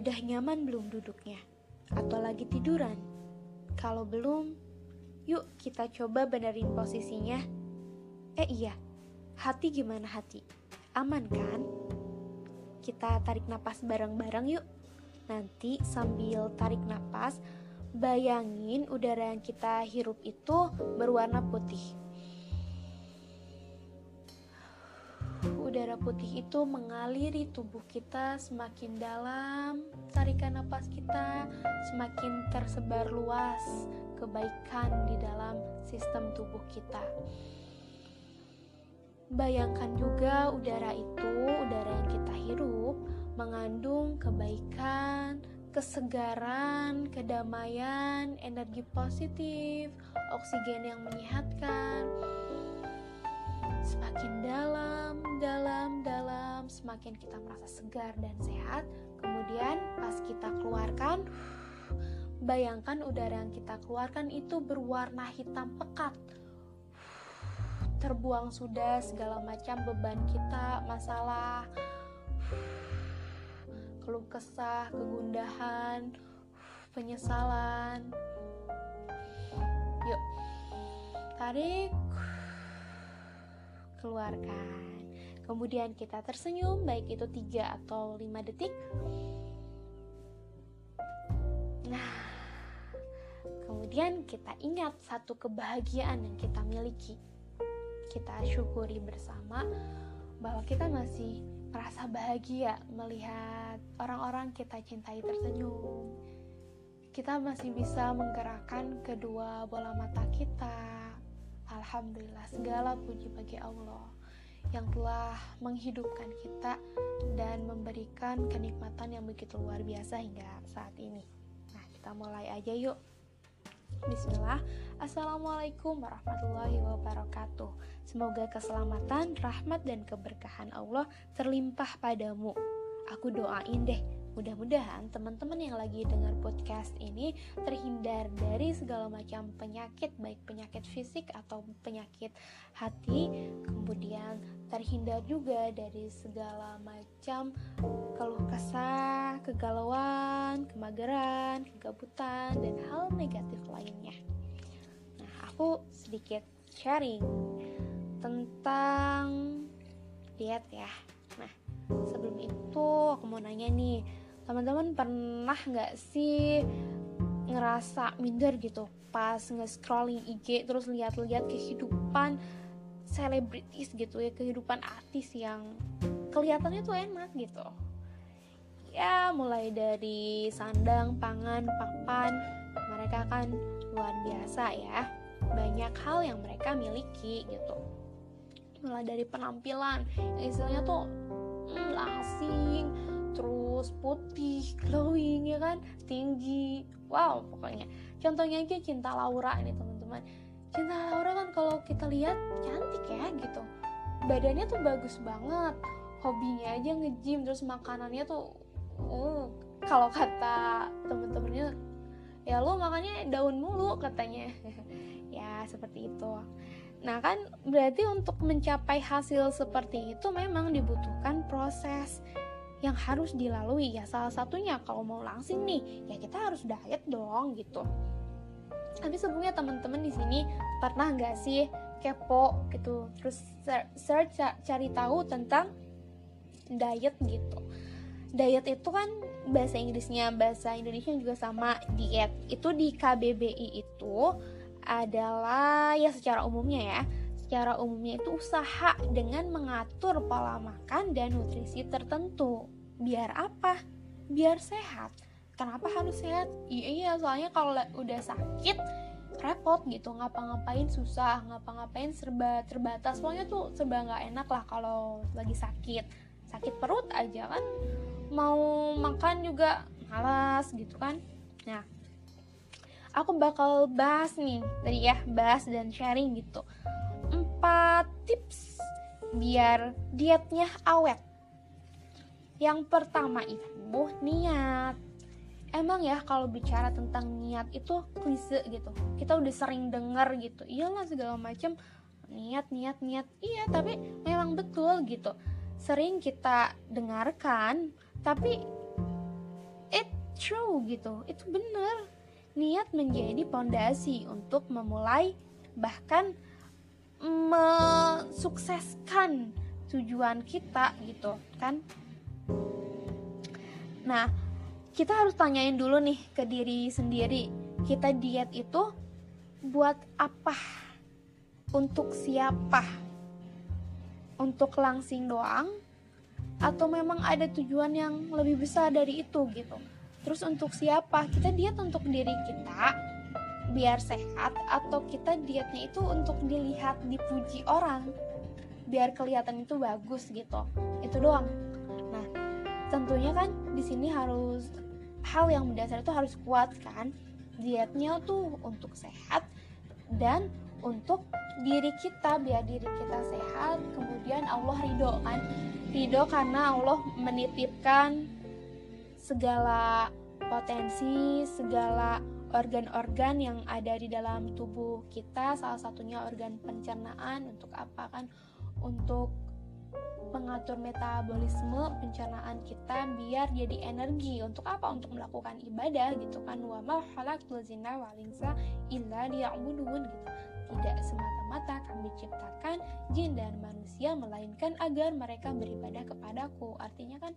Udah nyaman belum duduknya? Atau lagi tiduran? Kalau belum, yuk kita coba benerin posisinya. Eh iya, hati gimana hati? Aman kan? Kita tarik napas bareng-bareng yuk. Nanti sambil tarik napas, bayangin udara yang kita hirup itu berwarna putih. Udara putih itu mengaliri tubuh kita semakin dalam, tarikan napas kita semakin tersebar luas kebaikan di dalam sistem tubuh kita. Bayangkan juga udara itu, udara yang kita hirup, mengandung kebaikan, kesegaran, kedamaian, energi positif, oksigen yang menyehatkan. Semakin dalam, dalam, dalam, semakin kita merasa segar dan sehat. Kemudian, pas kita keluarkan, bayangkan udara yang kita keluarkan itu berwarna hitam pekat terbuang sudah segala macam beban kita, masalah, keluh kesah, kegundahan, penyesalan. Yuk, tarik, keluarkan. Kemudian kita tersenyum, baik itu 3 atau 5 detik. Nah, kemudian kita ingat satu kebahagiaan yang kita miliki kita syukuri bersama bahwa kita masih merasa bahagia melihat orang-orang kita cintai tersenyum. Kita masih bisa menggerakkan kedua bola mata kita. Alhamdulillah, segala puji bagi Allah yang telah menghidupkan kita dan memberikan kenikmatan yang begitu luar biasa hingga saat ini. Nah, kita mulai aja yuk. Bismillah, Assalamualaikum warahmatullahi wabarakatuh. Semoga keselamatan, rahmat, dan keberkahan Allah terlimpah padamu. Aku doain deh, mudah-mudahan teman-teman yang lagi dengar podcast ini terhindar dari segala macam penyakit, baik penyakit fisik atau penyakit hati, kemudian terhindar juga dari segala macam keluh kesah, kegalauan, kemageran, kegabutan, dan hal negatif lainnya. Nah, aku sedikit sharing tentang diet ya. Nah, sebelum itu aku mau nanya nih, teman-teman pernah nggak sih ngerasa minder gitu? Pas nge-scrolling IG terus lihat-lihat kehidupan selebritis gitu ya kehidupan artis yang kelihatannya tuh enak gitu. Ya mulai dari sandang pangan papan mereka kan luar biasa ya. Banyak hal yang mereka miliki gitu. Mulai dari penampilan yang istilahnya tuh hmm, langsing terus putih glowing ya kan? Tinggi. Wow pokoknya. Contohnya aja cinta Laura ini teman-teman. Cinta Laura kan kalau kita lihat cantik ya gitu. Badannya tuh bagus banget. Hobinya aja nge-gym terus makanannya tuh uh, kalau kata temen-temennya ya lo makannya daun mulu katanya. Ya seperti itu. Nah kan berarti untuk mencapai hasil seperti itu memang dibutuhkan proses yang harus dilalui. Ya salah satunya kalau mau langsing nih ya kita harus diet dong gitu. Tapi sebelumnya teman-teman di sini pernah nggak sih kepo gitu? Terus search cari tahu tentang diet gitu. Diet itu kan bahasa Inggrisnya bahasa Indonesia juga sama diet. Itu di KBBI itu adalah ya secara umumnya ya secara umumnya itu usaha dengan mengatur pola makan dan nutrisi tertentu. Biar apa? Biar sehat. Kenapa harus sehat? Iya iya soalnya kalau udah sakit repot gitu. Ngapa-ngapain susah ngapa-ngapain serba terbatas. Pokoknya tuh serba nggak enak lah kalau lagi sakit. Sakit perut aja kan. Mau makan juga malas gitu kan. Nah aku bakal bahas nih tadi ya bahas dan sharing gitu empat tips biar dietnya awet. Yang pertama itu niat. Emang ya kalau bicara tentang niat itu klise gitu. Kita udah sering denger gitu. Iyalah segala macam. Niat niat niat. Iya tapi memang betul gitu. Sering kita dengarkan tapi it true gitu. Itu bener. Niat menjadi pondasi untuk memulai bahkan mensukseskan tujuan kita gitu kan? Nah kita harus tanyain dulu nih ke diri sendiri. Kita diet itu buat apa? Untuk siapa? Untuk langsing doang? Atau memang ada tujuan yang lebih besar dari itu gitu? Terus untuk siapa? Kita diet untuk diri kita biar sehat atau kita dietnya itu untuk dilihat dipuji orang biar kelihatan itu bagus gitu. Itu doang. Nah tentunya kan di sini harus hal yang mendasar itu harus kuat kan? Dietnya tuh untuk sehat dan untuk diri kita biar diri kita sehat kemudian Allah ridho kan? Ridho karena Allah menitipkan segala potensi segala organ-organ yang ada di dalam tubuh kita salah satunya organ pencernaan untuk apa kan? Untuk mengatur metabolisme pencernaan kita biar jadi energi. Untuk apa? Untuk melakukan ibadah gitu kan. Wa ma khalaqtul jinna wal insa illa liya'budun gitu tidak semata-mata kami ciptakan jin dan manusia melainkan agar mereka beribadah kepadaku. Artinya kan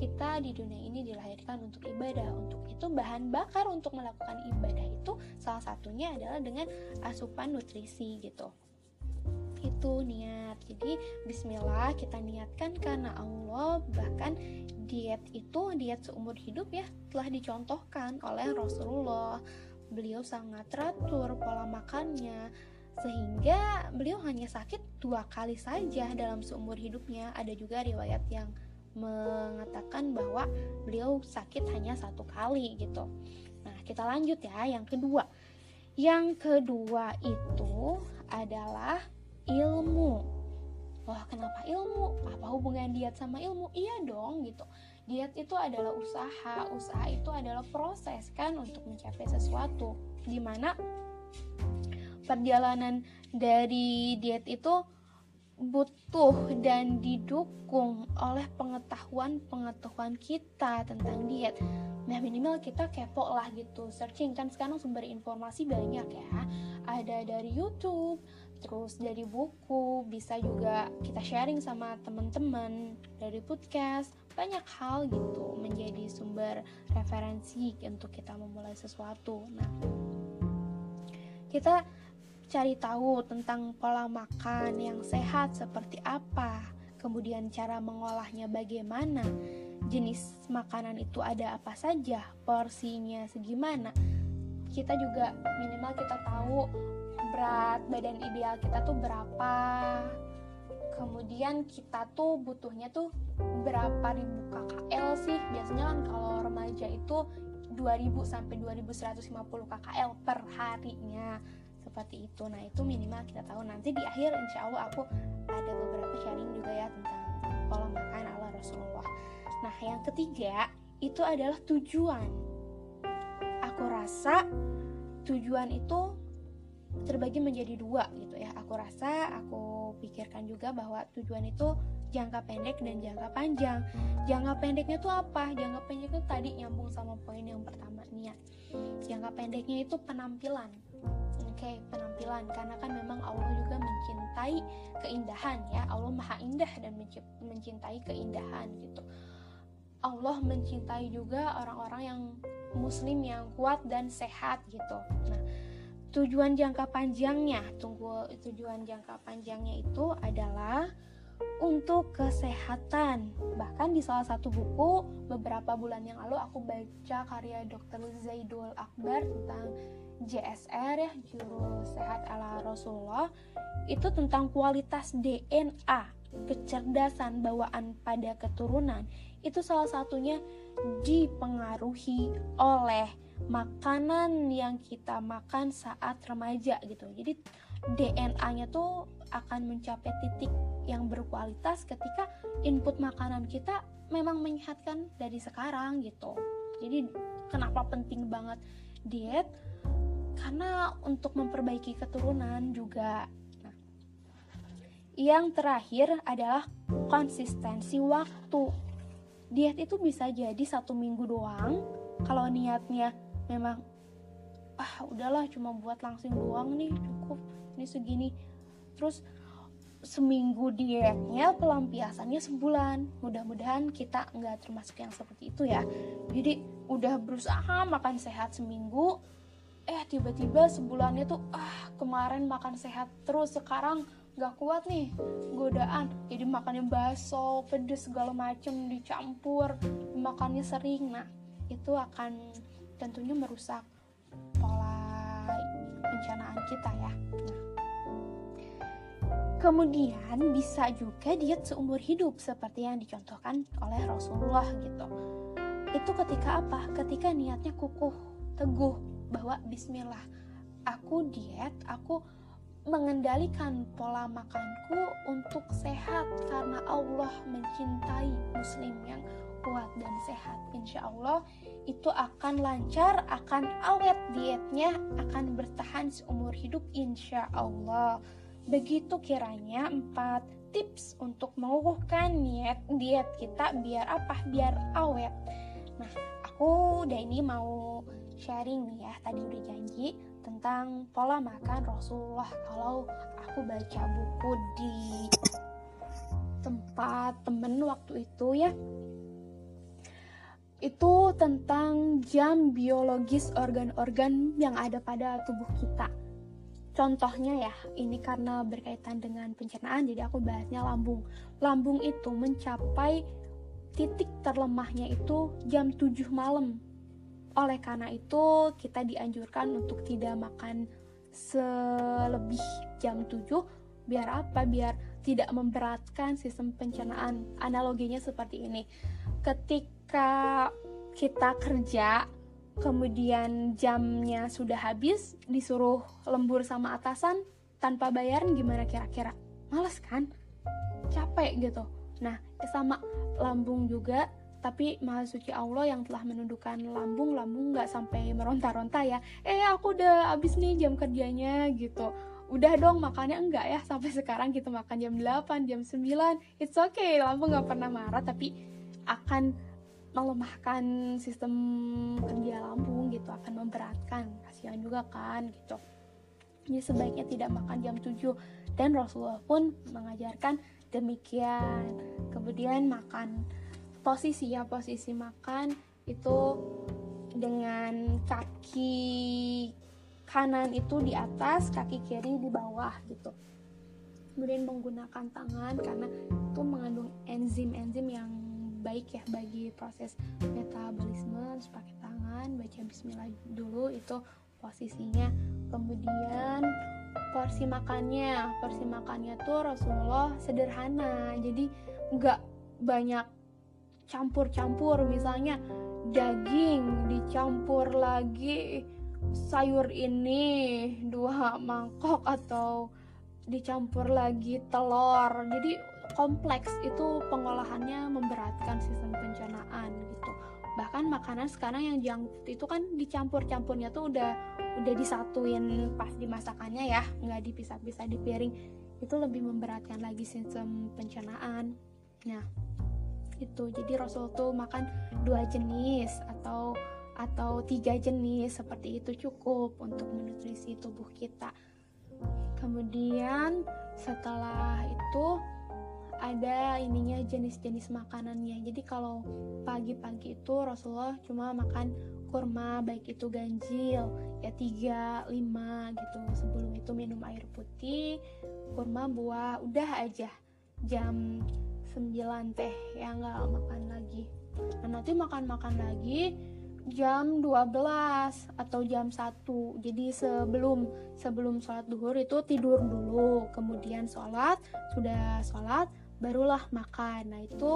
kita di dunia ini dilahirkan untuk ibadah. Untuk itu bahan bakar untuk melakukan ibadah itu salah satunya adalah dengan asupan nutrisi gitu. Itu niat. Jadi bismillah kita niatkan karena Allah bahkan diet itu diet seumur hidup ya telah dicontohkan oleh Rasulullah beliau sangat teratur pola makannya sehingga beliau hanya sakit dua kali saja dalam seumur hidupnya. Ada juga riwayat yang mengatakan bahwa beliau sakit hanya satu kali gitu. Nah kita lanjut ya yang kedua. Yang kedua itu adalah ilmu. Wah kenapa ilmu? Apa hubungan diet sama ilmu? Iya dong gitu Diet itu adalah usaha Usaha itu adalah proses kan untuk mencapai sesuatu Di mana perjalanan dari diet itu butuh dan didukung oleh pengetahuan-pengetahuan kita tentang diet. Nah minimal kita kepo lah gitu, searching kan sekarang sumber informasi banyak ya. Ada dari YouTube, terus dari buku, bisa juga kita sharing sama teman-teman dari podcast. Banyak hal gitu menjadi sumber referensi untuk kita memulai sesuatu. Nah, kita cari tahu tentang pola makan yang sehat seperti apa, kemudian cara mengolahnya bagaimana, jenis makanan itu ada apa saja, porsinya segimana. Kita juga minimal kita tahu berat badan ideal kita tuh berapa. Kemudian kita tuh butuhnya tuh berapa ribu KKL sih? Biasanya kan kalau remaja itu 2000 sampai 2150 KKL per harinya. Seperti itu. Nah itu minimal kita tahu. Nanti di akhir insya Allah aku ada beberapa sharing juga ya tentang pola makan ala Rasulullah. Nah yang ketiga itu adalah tujuan. Aku rasa tujuan itu terbagi menjadi dua gitu ya. Aku rasa aku pikirkan juga bahwa tujuan itu jangka pendek dan jangka panjang. Jangka pendeknya itu apa? Jangka pendek itu tadi nyambung sama poin yang pertama niat. Jangka pendeknya itu penampilan. Oke penampilan. Karena kan memang Allah juga mencintai keindahan ya. Allah maha indah dan mencintai keindahan gitu. Allah mencintai juga orang-orang yang muslim yang kuat dan sehat gitu. Nah tujuan jangka panjangnya tunggu tujuan jangka panjangnya itu adalah untuk kesehatan. Bahkan di salah satu buku beberapa bulan yang lalu aku baca karya Dr. Zaidul Akbar tentang JSR ya juru sehat ala Rasulullah itu tentang kualitas DNA kecerdasan bawaan pada keturunan itu salah satunya dipengaruhi oleh makanan yang kita makan saat remaja gitu jadi DNA-nya tuh akan mencapai titik yang berkualitas ketika input makanan kita memang menyehatkan dari sekarang gitu jadi kenapa penting banget diet karena untuk memperbaiki keturunan juga. Nah, yang terakhir adalah konsistensi waktu. diet itu bisa jadi satu minggu doang kalau niatnya memang ah udahlah cuma buat langsing doang nih cukup ini segini. Terus seminggu dietnya pelampiasannya sebulan. Mudah-mudahan kita nggak termasuk yang seperti itu ya. Jadi udah berusaha makan sehat seminggu eh tiba-tiba sebulannya tuh ah kemarin makan sehat terus sekarang nggak kuat nih godaan. Jadi makannya bakso pedes segala macem dicampur makannya sering. Nah itu akan tentunya merusak pola pencernaan kita ya nah Kemudian bisa juga diet seumur hidup seperti yang dicontohkan oleh Rasulullah gitu. Itu ketika apa? Ketika niatnya kukuh, teguh bahwa bismillah, aku diet, aku mengendalikan pola makanku untuk sehat karena Allah mencintai muslim yang kuat dan sehat. Insya Allah itu akan lancar, akan awet dietnya, akan bertahan seumur hidup insya Allah. Begitu kiranya empat tips untuk mengukuhkan niat diet kita biar apa? Biar awet. Nah, aku udah ini mau sharing nih ya. Tadi udah janji tentang pola makan Rasulullah kalau aku baca buku di tempat temen waktu itu ya itu tentang jam biologis organ-organ yang ada pada tubuh kita Contohnya ya, ini karena berkaitan dengan pencernaan, jadi aku bahasnya lambung. Lambung itu mencapai titik terlemahnya itu jam 7 malam. Oleh karena itu, kita dianjurkan untuk tidak makan selebih jam 7 biar apa? Biar tidak memberatkan sistem pencernaan. Analoginya seperti ini. Ketika kita kerja kemudian jamnya sudah habis disuruh lembur sama atasan tanpa bayaran gimana kira-kira? Males kan? Capek gitu. Nah sama lambung juga. Tapi maha suci Allah yang telah menundukkan lambung lambung nggak sampai meronta-ronta ya. Eh aku udah habis nih jam kerjanya gitu. Udah dong makannya enggak ya? Sampai sekarang kita makan jam 8 jam 9 it's okay lambung nggak pernah marah tapi akan melemahkan sistem kerja lambung gitu akan memberatkan. Kasihan juga kan gitu. Jadi sebaiknya tidak makan jam 7 dan Rasulullah pun mengajarkan demikian. Kemudian makan posisi ya posisi makan itu dengan kaki kanan itu di atas kaki kiri di bawah gitu. Kemudian menggunakan tangan karena itu mengandung enzim-enzim yang baik ya bagi proses metabolisme terus pakai tangan baca bismillah dulu itu posisinya. Kemudian porsi makannya porsi makannya tuh Rasulullah sederhana jadi nggak banyak campur-campur. Misalnya daging dicampur lagi sayur ini dua mangkok atau dicampur lagi telur. Jadi kompleks itu pengolahannya memberatkan sistem pencernaan gitu. Bahkan makanan sekarang yang junk food itu kan dicampur-campurnya tuh udah udah disatuin pas dimasakannya ya nggak dipisah-pisah di piring. Itu lebih memberatkan lagi sistem pencernaan. Nah itu. Jadi Rasul tuh makan dua jenis atau atau tiga jenis seperti itu cukup untuk menutrisi tubuh kita. Kemudian setelah itu ada ininya jenis-jenis makanannya. Jadi kalau pagi-pagi itu Rasulullah cuma makan kurma baik itu ganjil ya tiga lima gitu. Sebelum itu minum air putih kurma buah udah aja. Jam 9 teh ya nggak makan lagi. Nah nanti makan-makan lagi jam 12 atau jam 1 jadi sebelum sebelum sholat duhur itu tidur dulu. Kemudian sholat sudah sholat barulah makan. Nah itu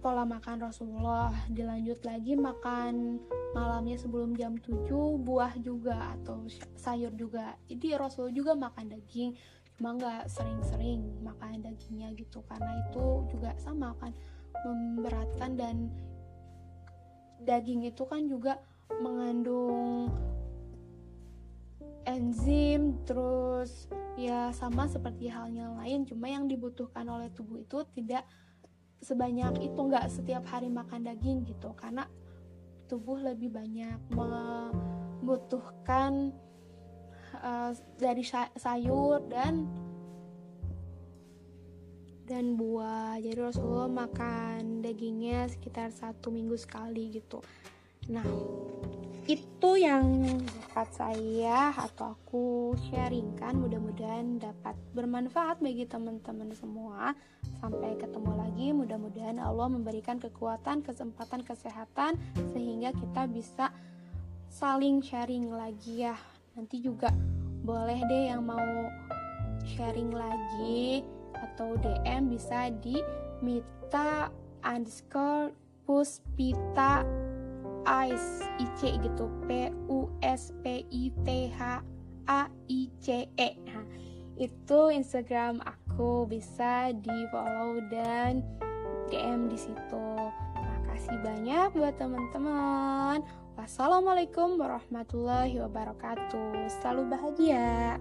pola makan Rasulullah. Dilanjut lagi makan malamnya sebelum jam 7 buah juga atau sayur juga. Jadi Rasul juga makan daging cuma nggak sering-sering makan dagingnya gitu. Karena itu juga sama kan memberatkan dan daging itu kan juga mengandung enzim terus ya sama seperti halnya lain cuma yang dibutuhkan oleh tubuh itu tidak sebanyak itu nggak setiap hari makan daging gitu karena tubuh lebih banyak membutuhkan uh, dari sayur dan dan buah. Jadi Rasulullah makan dagingnya sekitar satu minggu sekali gitu. Nah itu yang dapat saya atau aku sharingkan mudah-mudahan dapat bermanfaat bagi teman-teman semua. Sampai ketemu lagi mudah-mudahan Allah memberikan kekuatan kesempatan kesehatan sehingga kita bisa saling sharing lagi ya. Nanti juga boleh deh yang mau sharing lagi atau DM bisa di Mita underscore Puspita Ice IC gitu. P U S P I T H A I C E. Nah, itu Instagram aku. Bisa di follow dan DM di situ. Makasih banyak buat teman-teman. Wassalamualaikum warahmatullahi wabarakatuh. Selalu bahagia